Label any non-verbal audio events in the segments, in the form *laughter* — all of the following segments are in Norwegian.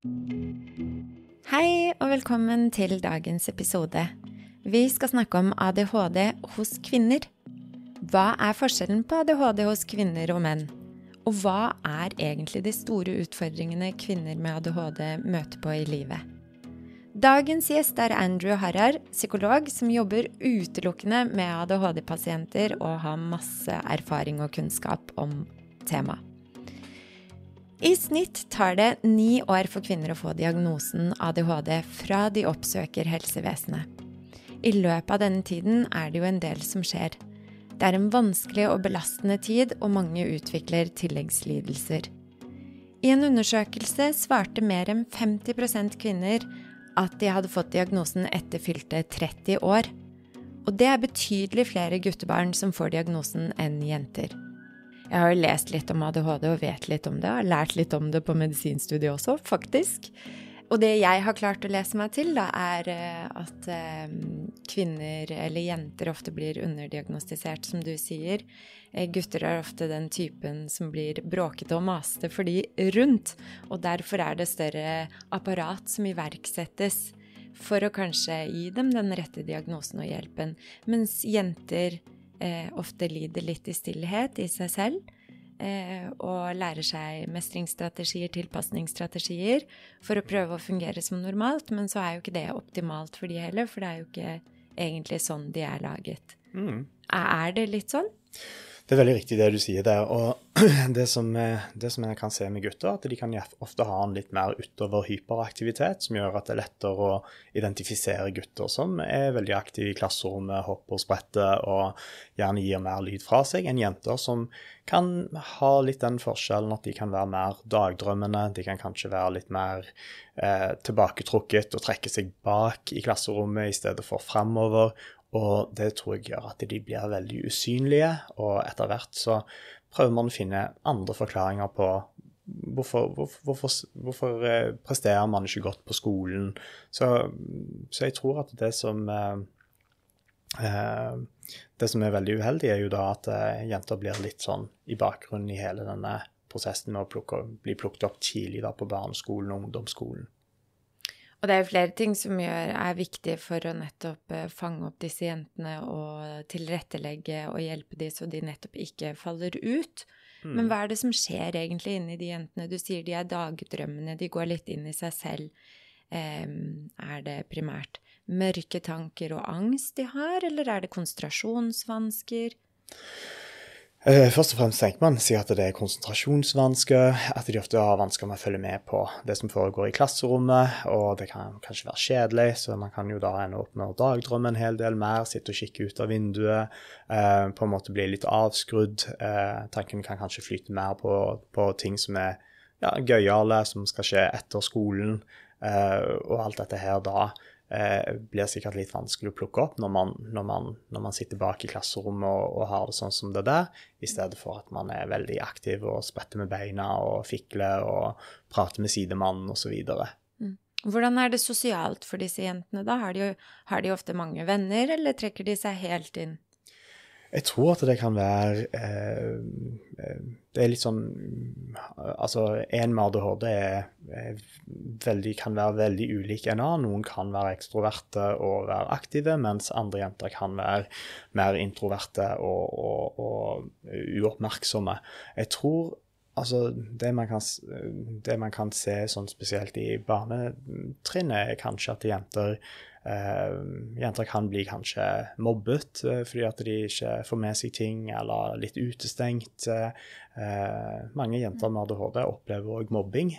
Hei og velkommen til dagens episode. Vi skal snakke om ADHD hos kvinner. Hva er forskjellen på ADHD hos kvinner og menn? Og hva er egentlig de store utfordringene kvinner med ADHD møter på i livet? Dagens gjest er Andrew Harrar, psykolog som jobber utelukkende med ADHD-pasienter og har masse erfaring og kunnskap om temaet. I snitt tar det ni år for kvinner å få diagnosen ADHD fra de oppsøker helsevesenet. I løpet av denne tiden er det jo en del som skjer. Det er en vanskelig og belastende tid, og mange utvikler tilleggslidelser. I en undersøkelse svarte mer enn 50% kvinner at de hadde fått diagnosen etter fylte 30 år. Og det er betydelig flere guttebarn som får diagnosen enn jenter. Jeg har jo lest litt om ADHD og vet litt om det, og har lært litt om det på medisinstudiet også, faktisk. Og det jeg har klart å lese meg til, da, er eh, at eh, kvinner eller jenter ofte blir underdiagnostisert, som du sier. Eh, gutter er ofte den typen som blir bråkete og masete for de rundt, og derfor er det større apparat som iverksettes for å kanskje gi dem den rette diagnosen og hjelpen, mens jenter eh, ofte lider litt i stillhet i seg selv. Eh, og lærer seg mestringsstrategier, tilpasningsstrategier, for å prøve å fungere som normalt. Men så er jo ikke det optimalt for de heller, for det er jo ikke egentlig sånn de er laget. Mm. Er det litt sånn? Det er veldig riktig det du sier der. Og *clears throat* det som, det som jeg kan se med gutter, at de kan ofte ha en litt mer utover hyperaktivitet, som gjør at det er lettere å identifisere gutter som er veldig aktive i klasserommet, hopper og spretter og gjerne gir mer lyd fra seg, enn jenter som kan ha litt den forskjellen at de kan være mer dagdrømmende, de kan kanskje være litt mer eh, tilbaketrukket og trekke seg bak i klasserommet i stedet for framover. Og det tror jeg gjør at de blir veldig usynlige, og etter hvert så prøver man å finne andre forklaringer på hvorfor, hvorfor, hvorfor, hvorfor eh, presterer man ikke godt på skolen. Så, så jeg tror at det som eh, eh, Det som er veldig uheldig, er jo da at eh, jenter blir litt sånn i bakgrunnen i hele denne prosessen med å plukke, bli plukket opp tidlig da på barneskolen og ungdomsskolen. Og det er jo flere ting som gjør, er viktig for å nettopp eh, fange opp disse jentene og tilrettelegge og hjelpe dem så de nettopp ikke faller ut. Mm. Men hva er det som skjer egentlig inni de jentene? Du sier de er dagdrømmende, de går litt inn i seg selv. Um, er det primært mørke tanker og angst de har, eller er det konsentrasjonsvansker? Eh, først og fremst tenker man si at det er konsentrasjonsvansker, at de ofte har vansker med å følge med på det som foregår i klasserommet, og det kan kanskje være kjedelig, så man kan jo da ende opp med å dagdrømme en hel del mer, sitte og kikke ut av vinduet, eh, på en måte bli litt avskrudd. Eh, tanken kan kanskje flyte mer på, på ting som er ja, gøyale, som skal skje etter skolen, eh, og alt dette her da eh, blir sikkert litt vanskelig å plukke opp når man, når man, når man sitter bak i klasserommet og, og, har det sånn som det der, i stedet for at man er veldig aktiv og spretter med beina og fikler og prater med sidemannen osv. Mm. Hvordan er det sosialt for disse jentene, da? Har de, har de ofte mange venner, eller trekker de seg helt inn? Jeg tror at det kan være eh, eh Det er litt sånn Altså, en med ADHD er, er veldig, kan være veldig ulik en annen. Noen kan være ekstroverte og være aktive, mens andre jenter kan være mer introverte og, og, og uoppmerksomme. Jeg tror Altså, det man, kan, det man kan se sånn spesielt i barnetrinnet, er kanskje at jenter jenter kan bli kanskje mobbet uh, fordi at de ikke får med seg ting, eller litt utestengt. Uh, mange jenter med ADHD opplever òg mobbing.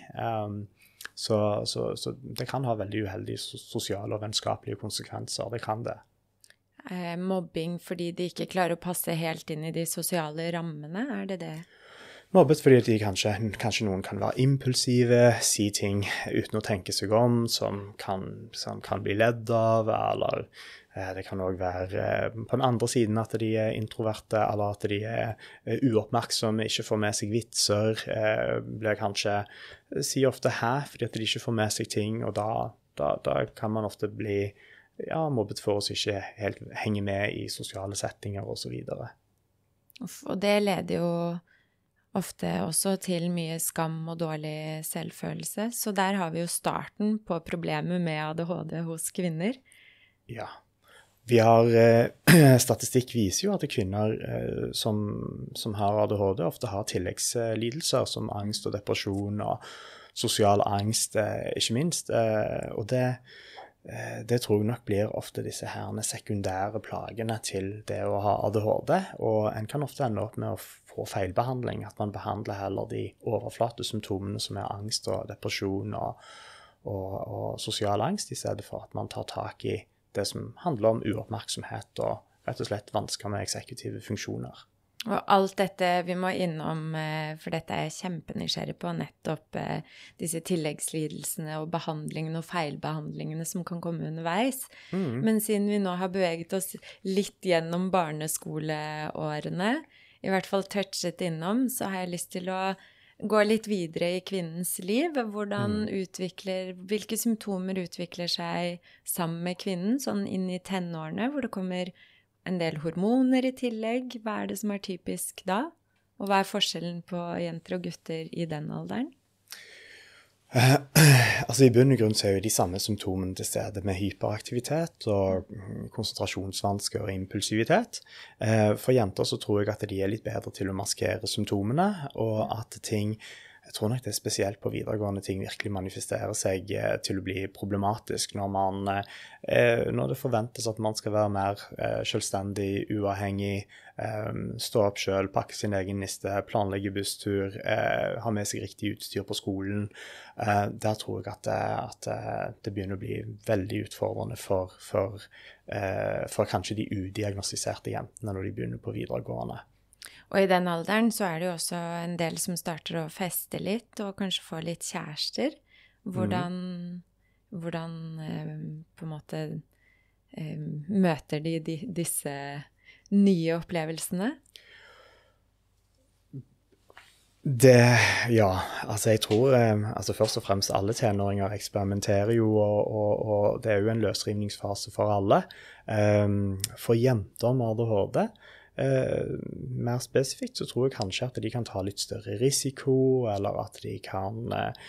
Så, så, så, det kan ha veldig uheldige sosiale og vennskapelige konsekvenser. Det kan det. mobbing fordi de ikke klarer å passe helt inn i de sosiale rammene, er det det? Mobbet fordi de kanskje, kanskje, noen kan være impulsive, si ting uten å tenke seg om, som kan, som kan bli ledd av, eller eh, det kan òg være eh, på den andre siden at de er introverte, eller at de er eh, uoppmerksomme, ikke får med seg vitser. Blir kanskje sier ofte 'hæ' fordi at de ikke får med seg ting, og da, da, da kan man ofte bli ja, mobbet for oss ikke helt henge med i sosiale settinger osv. Og, og det leder jo ofte også til mye skam og dårlig selvfølelse. Så der har vi jo starten på problemet med ADHD hos kvinner. Ja. Vi har, eh, *clears throat* statistikk viser jo at kvinner eh, som, som, har ADHD, ofte har tilleggslidelser som angst og depresjon og sosial angst, eh, ikke minst. Og det, det tror jeg nok blir ofte disse herne sekundære plagene til det å ha ADHD. Og en kan ofte ende opp med å få feilbehandling. At man behandler heller de overflatesymptomene som er angst og depresjon og, og, og sosial angst, i stedet for at man tar tak i det som handler om uoppmerksomhet og rett og slett vansker med eksekutive funksjoner. Og alt dette vi må innom, eh, for dette er jeg kjempenysgjerrig på, nettopp eh, disse tilleggslidelsene og behandlingene og feilbehandlingene som kan komme underveis. Mm. Men siden vi nå har beveget oss litt gjennom barneskoleårene, i hvert fall touchet innom, så har jeg lyst til å gå litt videre i kvinnens liv. Hvordan mm. utvikler, Hvilke symptomer utvikler seg sammen med kvinnen, sånn inn i tenårene, hvor det kommer en del hormoner i tillegg. Hva er det som er typisk da? Og hva er forskjellen på jenter og gutter i den alderen? Eh, *clears throat* altså I bunn og grunn så er jo de samme symptomene til stede med hyperaktivitet og konsentrasjonsvansker og impulsivitet. Eh, for jenter så tror jeg at de er litt bedre til å maskere symptomene, og at ting jeg tror nok det er spesielt på videregående ting virkelig manifesterer seg eh, til å bli problematisk når, man, eh, når det forventes at man skal være mer eh, selvstendig, uavhengig, stå opp sjøl, pakke sin egen niste, planlegge busstur, ha med seg riktig utstyr på skolen. Der tror jeg at, at det begynner å bli veldig utfordrende for, for, for kanskje de udiagnostiserte jentene når de begynner på videregående. Og i den alderen så er det jo også en del som starter å feste litt, og kanskje få litt kjærester. Hvordan, mm. hvordan eh, på en måte eh, møter de, de, disse nye opplevelsene? Det Ja, altså jeg tror eh, altså Først og fremst alle tenåringer eksperimenterer jo, og, og, og det er jo en løsrivningsfase for alle. Um, for jenter med ADHD Eh, mer spesifikt så tror jeg kanskje at de kan ta litt større risiko, eller at de kan eh,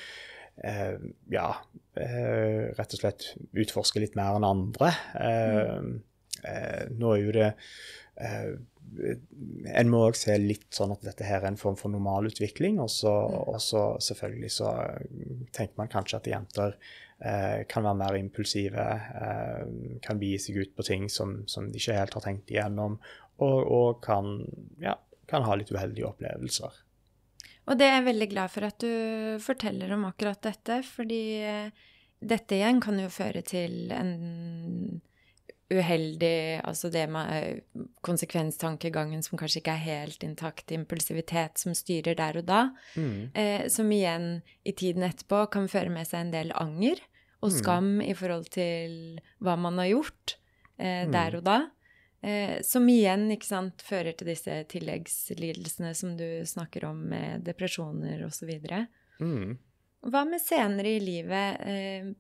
eh ja, eh, rett og slett utforske litt mer enn andre. Mm. nå er jo det en må òg se litt sånn at dette her er en form for normalutvikling. Og så, mm. og så selvfølgelig så tenker man kanskje at jenter eh, kan være mer impulsive, eh, kan begi seg ut på ting som, som, de ikke helt har tenkt igjennom, og, og kan, ja, kan ha litt uheldige opplevelser. Og det er jeg veldig glad for at du forteller om akkurat dette, fordi eh, dette igjen kan jo føre til en uheldig Altså det med eh, konsekvenstankegangen som kanskje ikke er helt intakt, impulsivitet som styrer der og da, mm. eh, som igjen i tiden etterpå kan føre med seg en del anger og mm. skam mm. i forhold til hva man har gjort eh, mm. der og da. Eh, som igjen ikke sant, fører til disse tilleggslidelsene som du snakker om, med depresjoner osv. Mm. Hva med senere i livet? Eh,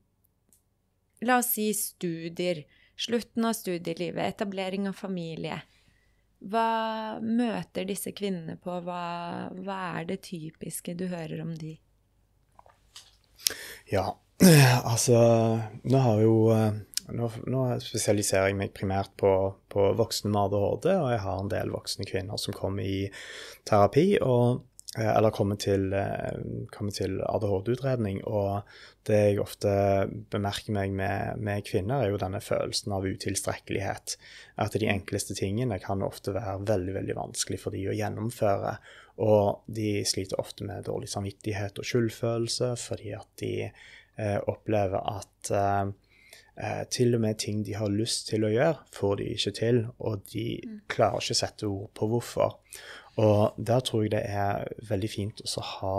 la oss si studier. Slutten av studielivet, etablering av familie. Hva møter disse kvinnene på? Hva, hva er det typiske du hører om de? Ja, *clears throat* altså Nå har jo eh, nå, nå, spesialiserer jeg meg primært på, på, voksne med ADHD, og jeg har en del voksne kvinner som kommer i terapi, og, eh, eller kommer til, eh, til ADHD-utredning. Og det jeg ofte bemerker meg med, med, kvinner, er jo denne følelsen av utilstrekkelighet. At de enkleste tingene kan ofte være veldig, veldig vanskelig for de å gjennomføre. Og de sliter ofte med dårlig samvittighet og skyldfølelse fordi at de eh, opplever at eh, Eh, til og med ting de har lyst til å gjøre, får de ikke til, og de mm. klarer ikke å sette ord på hvorfor. Og der tror jeg det er veldig fint å ha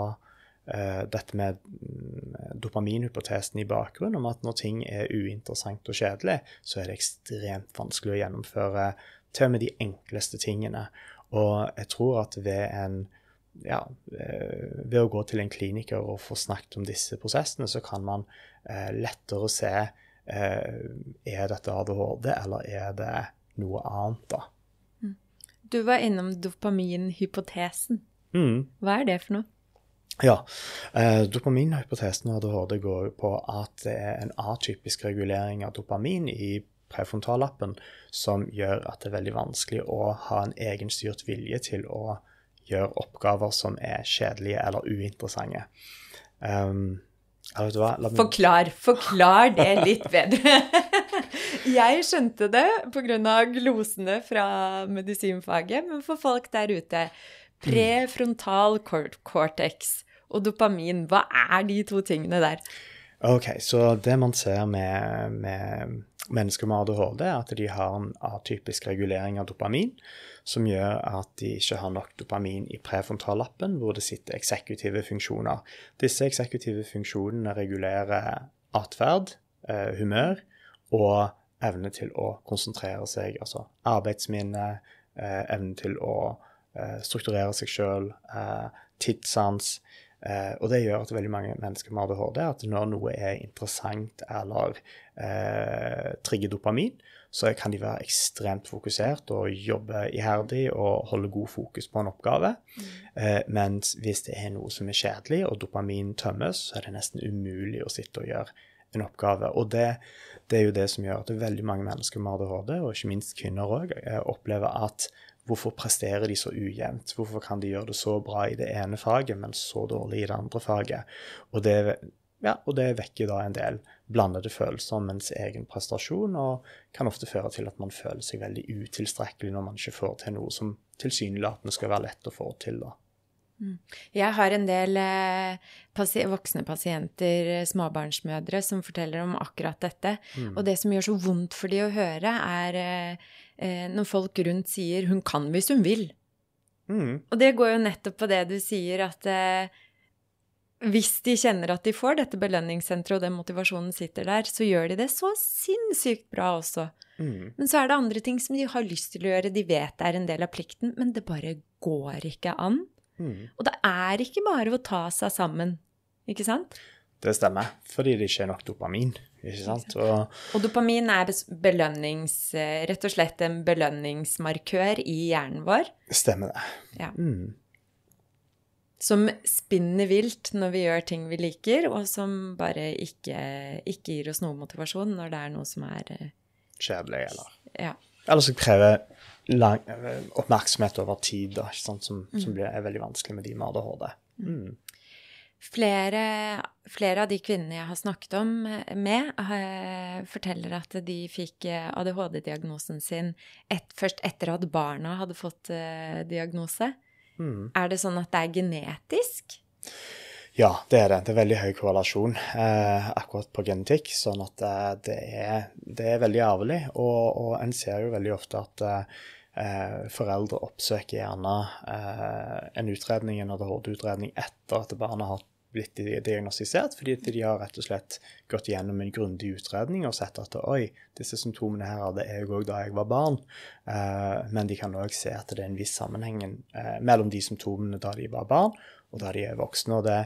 eh, dette med mm, dopaminhypotesen i bakgrunnen, om at når ting er uinteressant og kjedelig, så er det ekstremt vanskelig å gjennomføre til og med de enkleste tingene. Og jeg tror at ved en ja, eh, ved å gå til en kliniker og få snakket om disse prosessene, så kan man eh, lettere se er dette ADHD, eller er det noe annet, da? Mm. Du var innom dopaminhypotesen. Mm. Hva er det for noe? Ja. Eh, dopaminhypotesen og ADHD går på at det er en atypisk regulering av dopamin i prefrontallappen som gjør at det er veldig vanskelig å ha en egenstyrt vilje til å gjøre oppgaver som er kjedelige eller uinteressante. Um, ja, vet du hva? La meg- Forklar, forklar det litt bedre. *laughs* Jeg skjønte det pga. glosene fra medisinfaget, men for folk der ute Prefrontal cortex og dopamin, hva er de to tingene der? Ok, så det man ser med, med mennesker med ADHD, er at de har en atypisk regulering av dopamin, som gjør at de ikke har nok dopamin i prefrontallappen, hvor det sitter eksekutive funksjoner. Disse eksekutive funksjonene regulerer atferd, eh, humør og evne til å konsentrere seg, altså arbeidsminne, eh, evne til å eh, strukturere seg sjøl, tidssans. Og det gjør at veldig mange mennesker med ADHD at når noe er interessant eller eh, trigger dopamin, så kan de være ekstremt fokusert og jobbe iherdig og holde god fokus på en oppgave. Eh, mens hvis det er noe som er kjedelig, og dopamin tømmes, så er det nesten umulig å sitte og gjøre en oppgave. Og det, det er jo det som gjør at veldig mange mennesker med ADHD, og ikke minst kvinner òg, opplever at Hvorfor presterer de så ujevnt? Hvorfor kan de gjøre det så bra i det ene faget, men så dårlig i det andre faget? Og det, ja, og det vekker da en del blandede følelser om ens egen prestasjon, og kan ofte føre til at man føler seg veldig utilstrekkelig når man ikke får til noe som tilsynelatende skal være lett å få til. da. Jeg har en del eh, pasi voksne pasienter, eh, småbarnsmødre, som forteller om akkurat dette. Og det som gjør så vondt for de å høre, er eh, eh, når folk rundt sier 'hun kan hvis hun vil'. Mm. Og det går jo nettopp på det du sier, at eh, hvis de kjenner at de får dette belønningssenteret, og den motivasjonen sitter der, så gjør de det så sinnssykt bra også. Mm. Men så er det andre ting som de har lyst til å gjøre, de vet det er en del av plikten, men det bare går ikke an. Mm. Og det er ikke bare å ta seg sammen, ikke sant? Det stemmer, fordi det ikke er nok dopamin. ikke sant? Og Og dopamin er belønnings... eh, Rett og slett en belønningsmarkør i hjernen vår, stemmer det. Ja. Mm. Som spinner vilt når vi gjør ting vi liker, og som bare ikke, ikke gir oss noe motivasjon når det er noe som er eh, Kjedelig, eller Ja. Eller som krever lang, oppmerksomhet over tid, da, som, Mm. som blir, er veldig vanskelig med de med ADHD. Mm. Flere, flere av de kvinnene jeg har snakket om eh, med, eh, forteller at de fikk eh, ADHD-diagnosen sin et, først etter at barna hadde fått eh, diagnose. Mm. Er det sånn at det er genetisk? Ja, det er det. Det er veldig høy korrelasjon eh, akkurat på genetikk. Sånn at eh, det, er, det er veldig arvelig. Og, og en ser jo veldig ofte at eh, foreldre oppsøker gjerne eh, en utredning, en ADHD-utredning etter at barnet har blitt diagnostisert, fordi de har rett og slett gått gjennom en grundig utredning og sett at oi, disse symptomene her hadde jeg òg da jeg var barn. Eh, men de kan òg se at det er en viss sammenheng eh, mellom de symptomene da de var barn, og da de er voksne. Og det,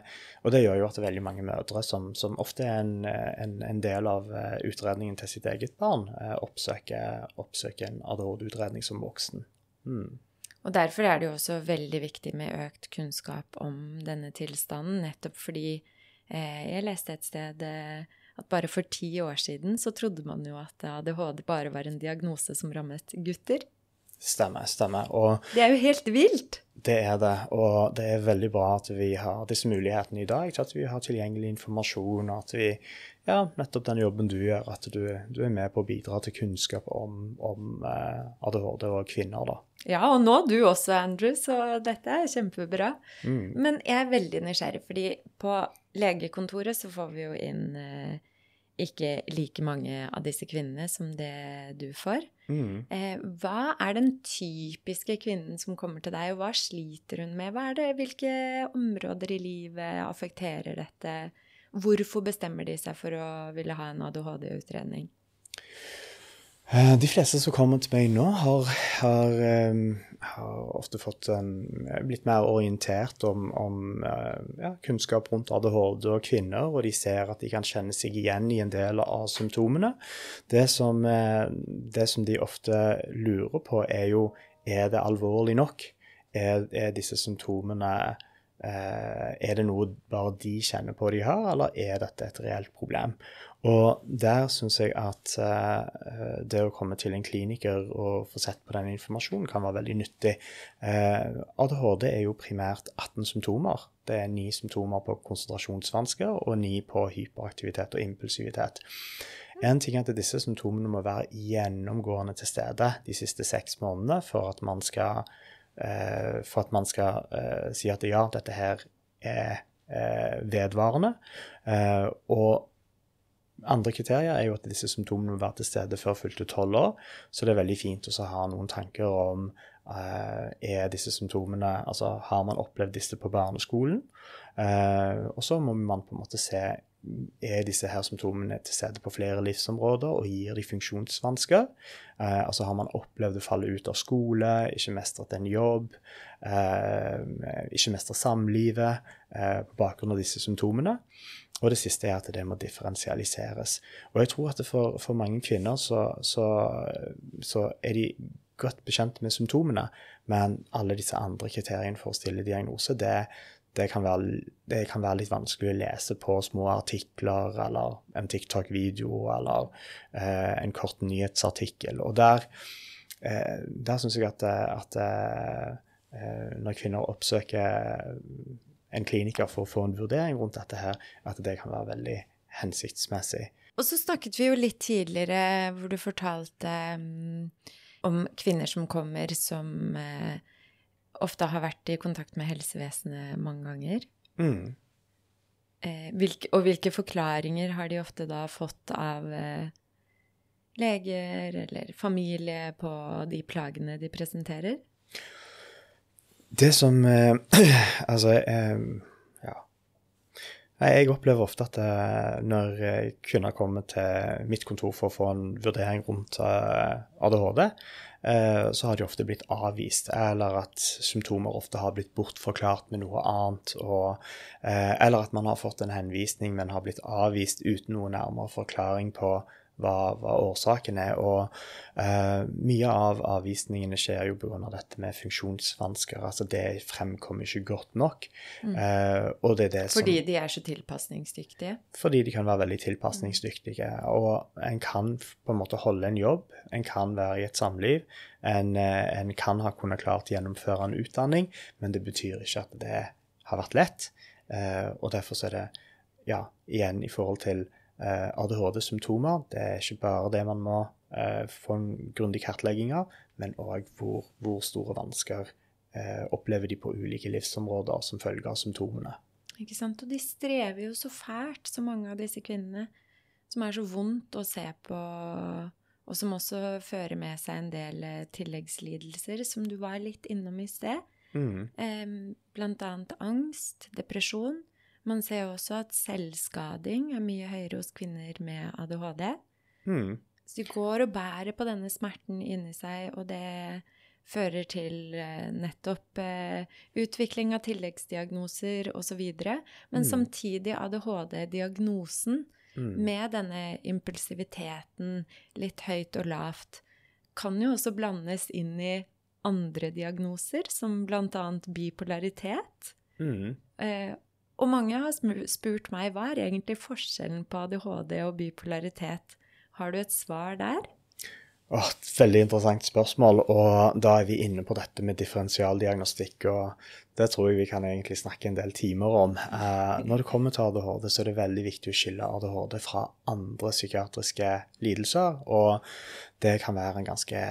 og det gjør jo at det er veldig mange mødre, som, som ofte er en, en, en del av eh, utredningen til sitt eget barn, eh, oppsøker, oppsøker en ADHD-utredning som voksen. Mm. Og derfor er det jo også veldig viktig med økt kunnskap om denne tilstanden, nettopp fordi eh, jeg leste et sted eh, at bare for ti år siden så trodde man jo at ADHD bare var en diagnose som rammet gutter. Stemmer, stemmer. Og Det er jo helt vilt! det er det. Og det er veldig bra at vi har disse mulighetene i dag, at vi har tilgjengelig informasjon, og at vi Ja, nettopp den jobben du gjør, at du, du er med på å bidra til kunnskap om, om eh, ADHD og kvinner, da. Ja, og nå du også, Andrew, så dette er kjempebra. Mm. Men jeg er veldig nysgjerrig, fordi på legekontoret så får vi jo inn eh, ikke like mange av disse kvinnene som det du får. Mm. Eh, hva er den typiske kvinnen som kommer til deg, og hva sliter hun med? Hva er det, hvilke områder i livet affekterer dette? Hvorfor bestemmer de seg for å ville ha en ADHD-utredning? Eh, De fleste som kommer til meg nå, har, har, eh, har ofte fått en, blitt mer orientert om, om eh, ja, kunnskap rundt ADHD og kvinner, og de ser at de kan kjenne seg igjen i en del av symptomene. Det som, eh, det som de ofte lurer på, er jo er det alvorlig nok? er, er disse symptomene eh, Er det noe bare de kjenner på de har, eller er dette et reelt problem? Og der syns jeg at eh, det å komme til en kliniker og få sett på den informasjonen kan være veldig nyttig. Eh, ADHD er jo primært 18 symptomer. Det er ni symptomer på konsentrasjonsvansker og ni på hyperaktivitet og impulsivitet. En ting er at disse symptomene må være gjennomgående til stede de siste seks månedene for at man skal, eh, for at man skal eh, si at ja, dette her er eh, vedvarende. Eh, og andre kriterier er jo at disse symptomene må være til stede før fylte tolv år. Så det er veldig fint å ha noen tanker om uh, er disse symptomene Altså har man opplevd disse på barneskolen? Uh, og så må man på en måte se er disse her symptomene til stede på flere livsområder og gir de funksjonsvansker. Eh, altså har man opplevd å falle ut av skole, ikke mestret en jobb, eh, ikke mestret samlivet eh, på bakgrunn av disse symptomene. Og det siste er at det må differensialiseres. Og jeg tror at for, for, mange kvinner så, så, så, er de godt bekjent med symptomene, men alle disse andre kriteriene for å stille diagnose, det, det, kan være, det kan være litt vanskelig å lese på små artikler eller en TikTok-video eller eh, en kort nyhetsartikkel. Og der, eh, der syns jeg at, at eh, når kvinner oppsøker en kliniker for å få en vurdering rundt dette her, at det kan være veldig hensiktsmessig. Og så snakket vi jo litt tidligere hvor du fortalte um, om kvinner som kommer som uh, ofte har vært i kontakt med helsevesenet mange ganger. Mm. Eh, hvilke, og hvilke forklaringer har de ofte da fått av eh, leger eller familie på de plagene de presenterer? Det som eh, *clears throat* Altså eh, Ja. Jeg opplever ofte at eh, når kvinner kommer til mitt kontor for å få en vurdering rundt ADHD, så har de ofte blitt avvist, eller at symptomer ofte har blitt bortforklart med noe annet. Og, eller at man har fått en henvisning, men har blitt avvist uten noe nærmere forklaring på hva, hva årsaken er. Og uh, mye av avvisningene skjer jo pga. dette med funksjonsvansker. Altså det fremkommer ikke godt nok. Mm. Uh, og det er det fordi som, de er så tilpasningsdyktige? Fordi de kan være veldig tilpasningsdyktige. Og en kan på en måte holde en jobb, en kan være i et samliv, en, uh, en kan ha kunnet klart gjennomføre en utdanning, men det betyr ikke at det har vært lett. og derfor så er det, ja, igjen i forhold til Eh, ADHD-symptomer. Det er ikke bare det man må eh, få en grundig kartlegging av, men òg hvor, hvor, store vansker eh, opplever de på ulike livsområder som følge av symptomene. Ikke sant? Og de strever jo så fælt, så mange av disse kvinnene, som er så vondt å se på, og som også fører med seg en del tilleggslidelser, som du var litt innom i sted. Mm. Blant annet angst, depresjon. Man ser også at selvskading er mye høyere hos kvinner med ADHD. Mm. Så de går og bærer på denne smerten inni seg, og det fører til uh, nettopp eh, utvikling av tilleggsdiagnoser osv. Men mm. samtidig ADHD-diagnosen mm. med denne impulsiviteten, litt høyt og lavt, kan jo også blandes inn i andre diagnoser, som bl.a. bipolaritet. Mm. Uh, og mange har spurt meg hva er egentlig forskjellen på ADHD og bipolaritet. Har du et svar der? Oh, et veldig interessant spørsmål, og da er vi inne på dette med differensialdiagnostikk. og Det tror jeg vi kan egentlig snakke en del timer om. Eh, når det kommer til ADHD, så er det veldig viktig å skille ADHD fra andre psykiatriske lidelser. Og det kan være en ganske,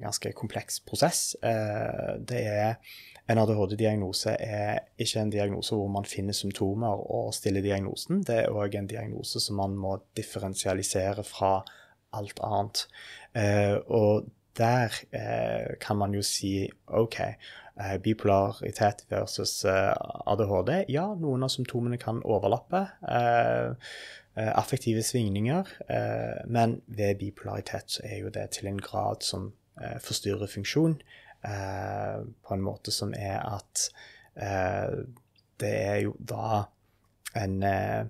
ganske kompleks prosess. Eh, det er en ADHD-diagnose er ikke en diagnose hvor man finner symptomer og stiller diagnosen. Det er òg en diagnose som man må differensialisere fra alt annet. Eh, og der eh, kan man jo si OK, eh, bipolaritet versus ADHD. Ja, noen av symptomene kan overlappe. Affektive svingninger. men ved bipolaritet er jo det til en grad som forstyrrer funksjon. Eh, på en måte som er at eh, det er jo da en, eh,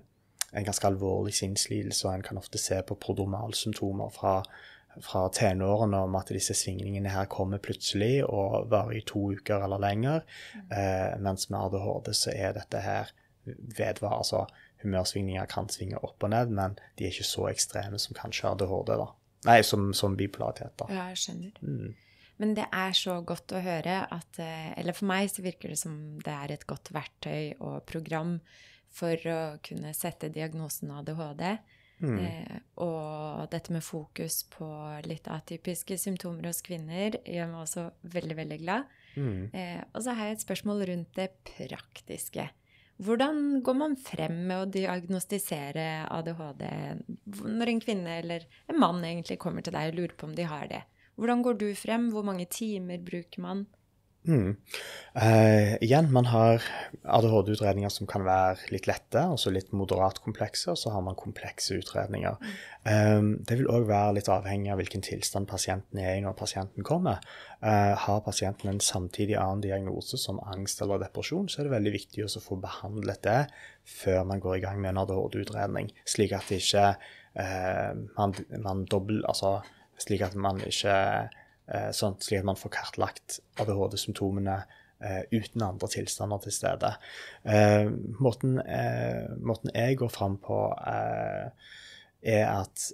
en ganske alvorlig sinnslidelse, og en kan ofte se på prodromalsymptomer fra fra tenårene om at disse svingningene her kommer plutselig og varer i to uker eller lenger. Eh, mens med ADHD så er dette her vedvar, altså humørsvingninger kan svinge opp og ned, men de er ikke så ekstreme som kanskje ADHD, da. Nei, som, som bipolaritet, da. Ja, jeg skjønner. Mm. Men det er så godt å høre at eh, Eller for meg så virker det som det er et godt verktøy og program for å kunne sette diagnosen ADHD. Mm. Eh, og dette med fokus på litt atypiske symptomer hos kvinner gjør meg også veldig, veldig glad. Mm. Eh, og så har jeg et spørsmål rundt det praktiske. Hvordan går man frem med å diagnostisere ADHD når en kvinne eller en mann egentlig kommer til deg og lurer på om de har det? Hvordan går du frem? Hvor mange timer bruker man? Mm. Uh, igjen, man har ADHD-utredninger som kan være litt lette, og så litt moderat komplekse, og så har man komplekse utredninger. Eh, det vil òg være litt avhengig av hvilken tilstand pasienten er i når pasienten kommer. Uh, har pasienten en samtidig annen diagnose som angst eller depresjon, så er det veldig viktig å få behandlet det før man går i gang med en ADHD-utredning, slik at det ikke uh, man, man dobbel, altså, slik at man ikke Eh, sånn, slik at man får kartlagt ADHD-symptomene eh, uten andre tilstander til stede. Eh, måten, måten, jeg går fram på, er at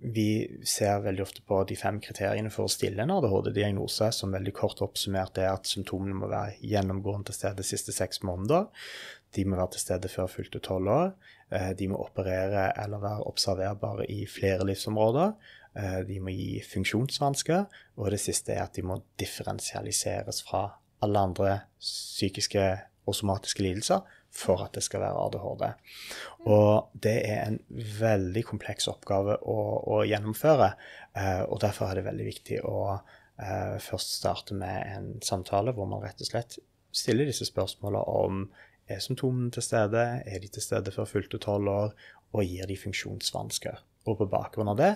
vi ser veldig ofte på de fem kriteriene for å stille en ADHD-diagnose, som veldig kort oppsummert er at symptomene må være gjennomgående til stede de siste seks måneder. De må være til stede før fylte tolv år. De må operere eller være observerbare i flere livsområder. Eh, de må gi funksjonsvansker, og det siste er at de må differensialiseres fra alle andre psykiske og somatiske lidelser for at det skal være ADHD. Og det er en veldig kompleks oppgave å, å gjennomføre, eh, og derfor er det veldig viktig å eh, først starte med en samtale hvor man rett og slett stiller disse spørsmålene om er symptomene til stede, er de til stede før fylte tolv år, og gir de funksjonsvansker. Og på bakgrunn av det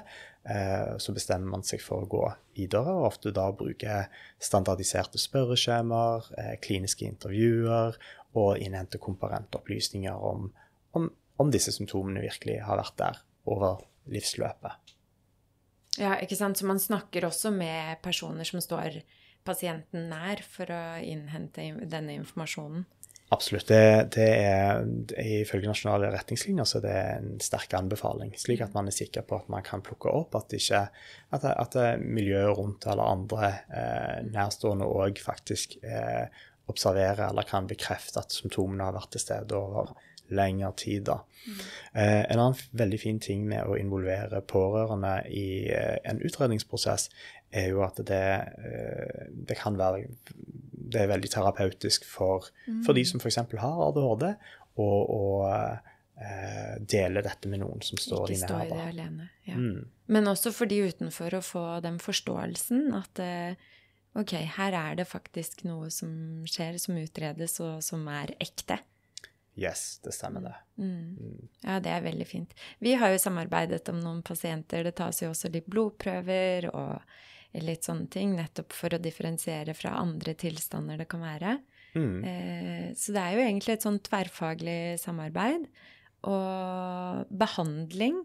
så bestemmer man seg for å gå videre, og ofte da bruke standardiserte spørreskjemaer, eh, kliniske intervjuer og innhente komparentopplysninger om, om, om, disse symptomene virkelig har vært der over livsløpet. Ja, ikke sant. Så man snakker også med personer som står pasienten nær, for å innhente denne informasjonen? Absolutt. Det, det er, Ifølge nasjonale retningslinjer så er det en sterk anbefaling. Slik at man er sikker på at man kan plukke opp at, ikke, at, at miljøet rundt eller andre eh, nærstående òg faktisk eh, observerer eller kan bekrefte at symptomene har vært til stede over lengre tid. Da. Mm. Eh, en annen veldig fin ting med å involvere pårørende i eh, en utredningsprosess, er jo at det, eh, det kan være det er veldig terapeutisk for, mm. for de som f.eks. har ADHD, å eh, dele dette med noen som står. Ikke stå i det alene. Ja. Mm. Men også for de utenfor å få den forståelsen at eh, ok, her er det faktisk noe som skjer, som utredes, og som er ekte. Yes, det stemmer det. Mm. mm. Ja, det er veldig fint. Vi har jo samarbeidet om noen pasienter. Det tas jo også litt blodprøver og litt sånne ting, nettopp for å differensiere fra andre tilstander det kan være. Mm. Eh, så det er jo egentlig et sånn tverrfaglig samarbeid. Og behandling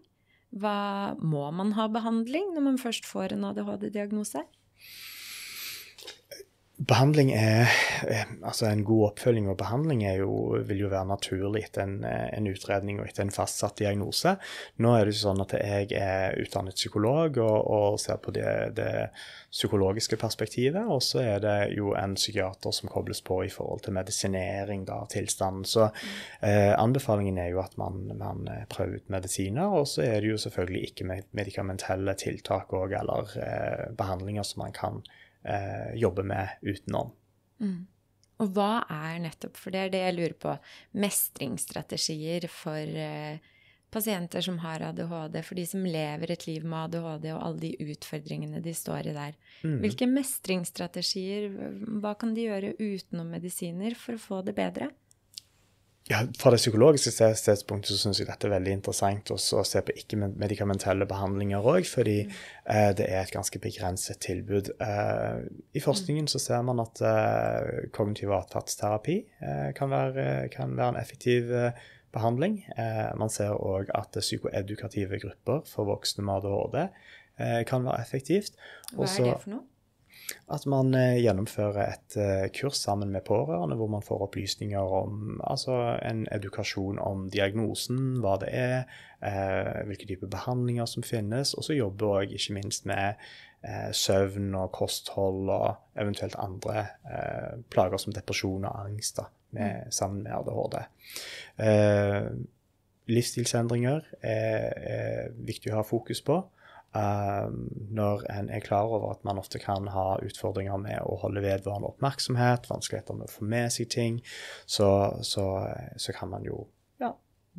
hva, Må man ha behandling når man først får en ADHD-diagnose? Behandling er Altså, en god oppfølging og behandling jo, vil jo være naturlig etter en, en, utredning og etter en fastsatt diagnose. Nå er det jo sånn at jeg er utdannet psykolog og, og ser på det, det, psykologiske perspektivet. Og så er det jo en psykiater som kobles på i forhold til medisinering av tilstanden. Så eh, anbefalingen er jo at man, man, prøver ut medisiner. Og så er det jo selvfølgelig ikke medikamentelle tiltak òg, eller eh, behandlinger som man kan eh, jobbe med utenom. Mm. Og hva er nettopp, for det er det jeg lurer på, mestringsstrategier for eh, pasienter som har ADHD, for de som lever et liv med ADHD og alle de utfordringene de står i der. Mm. Hvilke mestringsstrategier, hva kan de gjøre utenom medisiner for å få det bedre? Ja, Fra det psykologiske stedspunktet så syns jeg dette er veldig interessant også å se på ikke-medikamentelle behandlinger òg, fordi mm. eh, det er et ganske begrenset tilbud. Eh, I forskningen så ser man at eh, kognitiv atferdsterapi eh, kan, kan, være en effektiv eh, behandling. Eh, man ser òg at psykoedukative grupper for voksne med ADHD eh, kan være effektivt. Hva er det for noe? At man eh, gjennomfører et eh, kurs sammen med pårørende, hvor man får opplysninger om altså en edukasjon om diagnosen, hva det er, eh, hvilke typer behandlinger som finnes. Og så jobber òg ikke minst med søvn og kosthold og eventuelt andre plager som depresjon og angst da, med, sammen med ADHD. Livsstilsendringer er, er viktig å ha fokus på. Um, når en er klar over at man ofte kan ha utfordringer med å holde vedvarende oppmerksomhet, vanskeligheter med å få med seg ting, så, så, så kan man jo ja,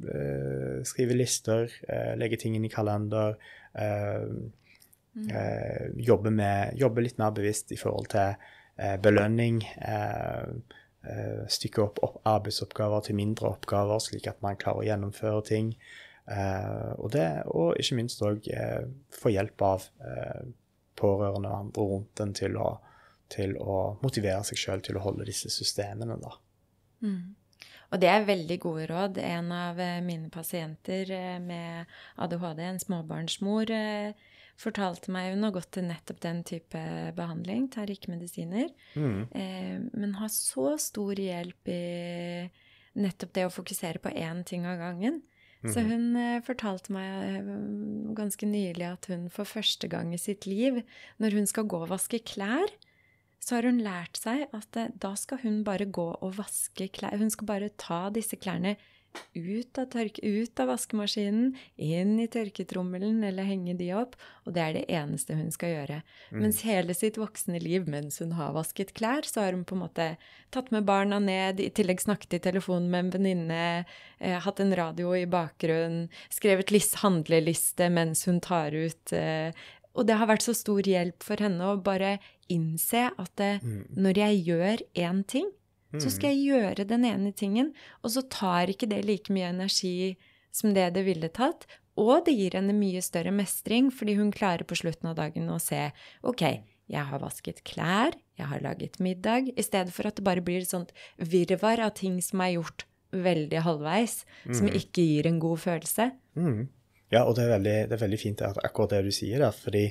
eh, skrive lister, eh, legge ting inn i kalender, eh, eh, jobbe, med, jobbe litt mer bevisst i forhold til belønning. Eh, eh, stykke opp, opp arbeidsoppgaver til mindre oppgaver, slik at man klarer å gjennomføre ting. Eh, og, det, og ikke minst òg eh, få hjelp av eh, pårørende og andre rundt en til å, til å motivere seg sjøl til å holde disse systemene, da. Og det er veldig gode råd. En av mine pasienter med ADHD, en småbarnsmor, fortalte meg hun har gått til nettopp den type behandling, tar ikke medisiner, eh, men har så stor hjelp i nettopp det å fokusere på én ting av gangen. Så hun eh, fortalte meg eh, ganske nylig at hun for første gang i sitt liv, når hun skal gå og vaske klær, så har hun lært seg at eh, da skal hun bare gå og vaske klær. Hun skal bare ta disse klærne ut av, tørke, ut av vaskemaskinen, inn i tørketrommelen eller henge de opp, og det er det eneste hun skal gjøre. Mens hele sitt voksne liv mens hun har vasket klær, så har hun på en måte tatt med barna ned, i tillegg snakket i telefonen med en venninne, eh, hatt en radio i bakgrunnen, skrevet list, handleliste mens hun tar ut eh, og det har vært så stor hjelp for henne å bare innse at eh, når jeg gjør én ting, så skal jeg gjøre den ene tingen, og så tar ikke det like mye energi som det det ville tatt. Og det gir henne mye større mestring, fordi hun klarer på slutten av dagen å se OK, jeg har vasket klær, jeg har laget middag, i stedet for at det bare blir et sånt virvar av ting som er gjort veldig halvveis, som ikke gir en god følelse. Mm. Ja, og det er, veldig, det er veldig fint at akkurat det du sier der, fordi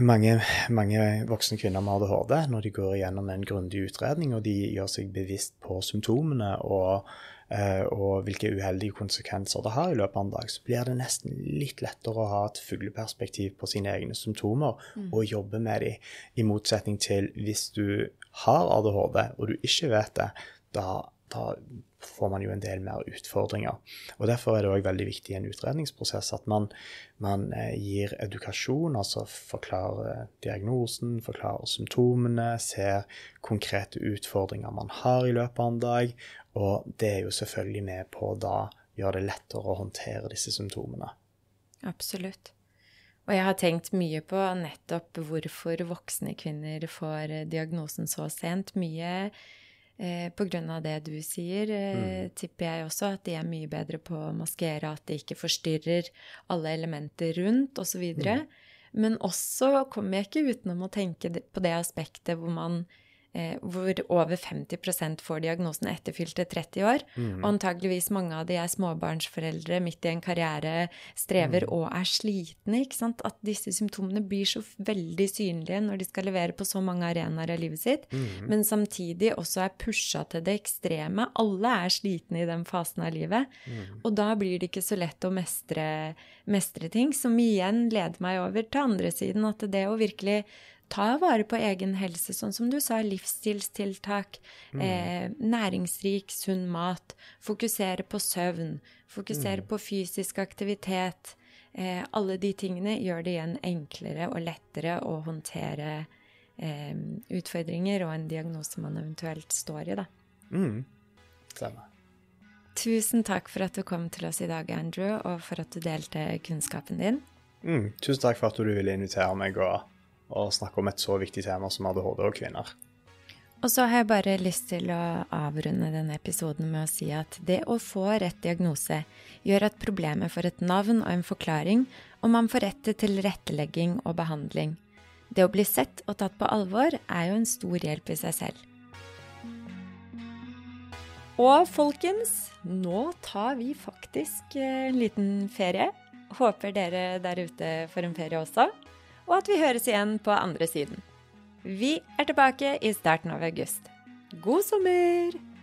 mange, mange voksne kvinner med ADHD, når de går igjennom en grundig utredning og de gjør seg bevisst på symptomene og, eh, og hvilke uheldige konsekvenser det har i løpet av en dag, så blir det nesten litt lettere å ha et fugleperspektiv på sine egne symptomer og jobbe med dem, i motsetning til hvis du har ADHD og du ikke vet det, da, da får man jo en del mer utfordringer. Og Derfor er det òg veldig viktig i en utredningsprosess at man, man eh, gir edukasjon, altså forklarer diagnosen, forklarer symptomene, ser konkrete utfordringer man har i løpet av en dag. Og det er jo selvfølgelig med på å da gjøre det lettere å håndtere disse symptomene. Absolutt. Og jeg har tenkt mye på nettopp hvorfor voksne kvinner får eh, diagnosen så sent. Mye eh, av det du sier, eh, tipper jeg også at de er mye bedre på å maskere, at de ikke forstyrrer alle elementer rundt, osv. Men også kommer jeg ikke utenom å tenke på det aspektet hvor man eh, hvor over 50% får diagnosen etter fylte 30 år. Og antageligvis mange av de er småbarnsforeldre midt i en karriere, strever og er slitne. ikke sant? At disse symptomene blir så veldig synlige når de skal levere på så mange arenaer av livet sitt, men samtidig også er pusha til det ekstreme. Alle er slitne i den fasen av livet. Og da blir det ikke så lett å mestre, mestre ting, som igjen leder meg over til andre siden, at det å virkelig ta vare på egen helse, sånn som du sa, livsstilstiltak, eh, næringsrik, sunn mat, fokusere på søvn, fokusere på fysisk aktivitet. Eh, alle de tingene gjør det igjen enklere og lettere å håndtere eh, utfordringer og en diagnose man eventuelt står i, da. Mm. Stemmer. Tusen takk for at du kom til oss i dag, Andrew, og for at du delte kunnskapen din. Mm. Tusen takk for at du ville invitere meg og, og snakke om et så viktig tema som ADHD og kvinner. Og så har jeg bare lyst til å avrunde denne episoden med å si at det å få rett diagnose gjør at problemet får et navn og en forklaring, og man får rett til tilrettelegging og behandling. Det å bli sett og tatt på alvor er jo en stor hjelp i seg selv. Og folkens, nå tar vi faktisk eh, en liten ferie. Håper dere der ute får en ferie også, og at vi høres igjen på andre siden. Vi er tilbake i starten av august. God sommer!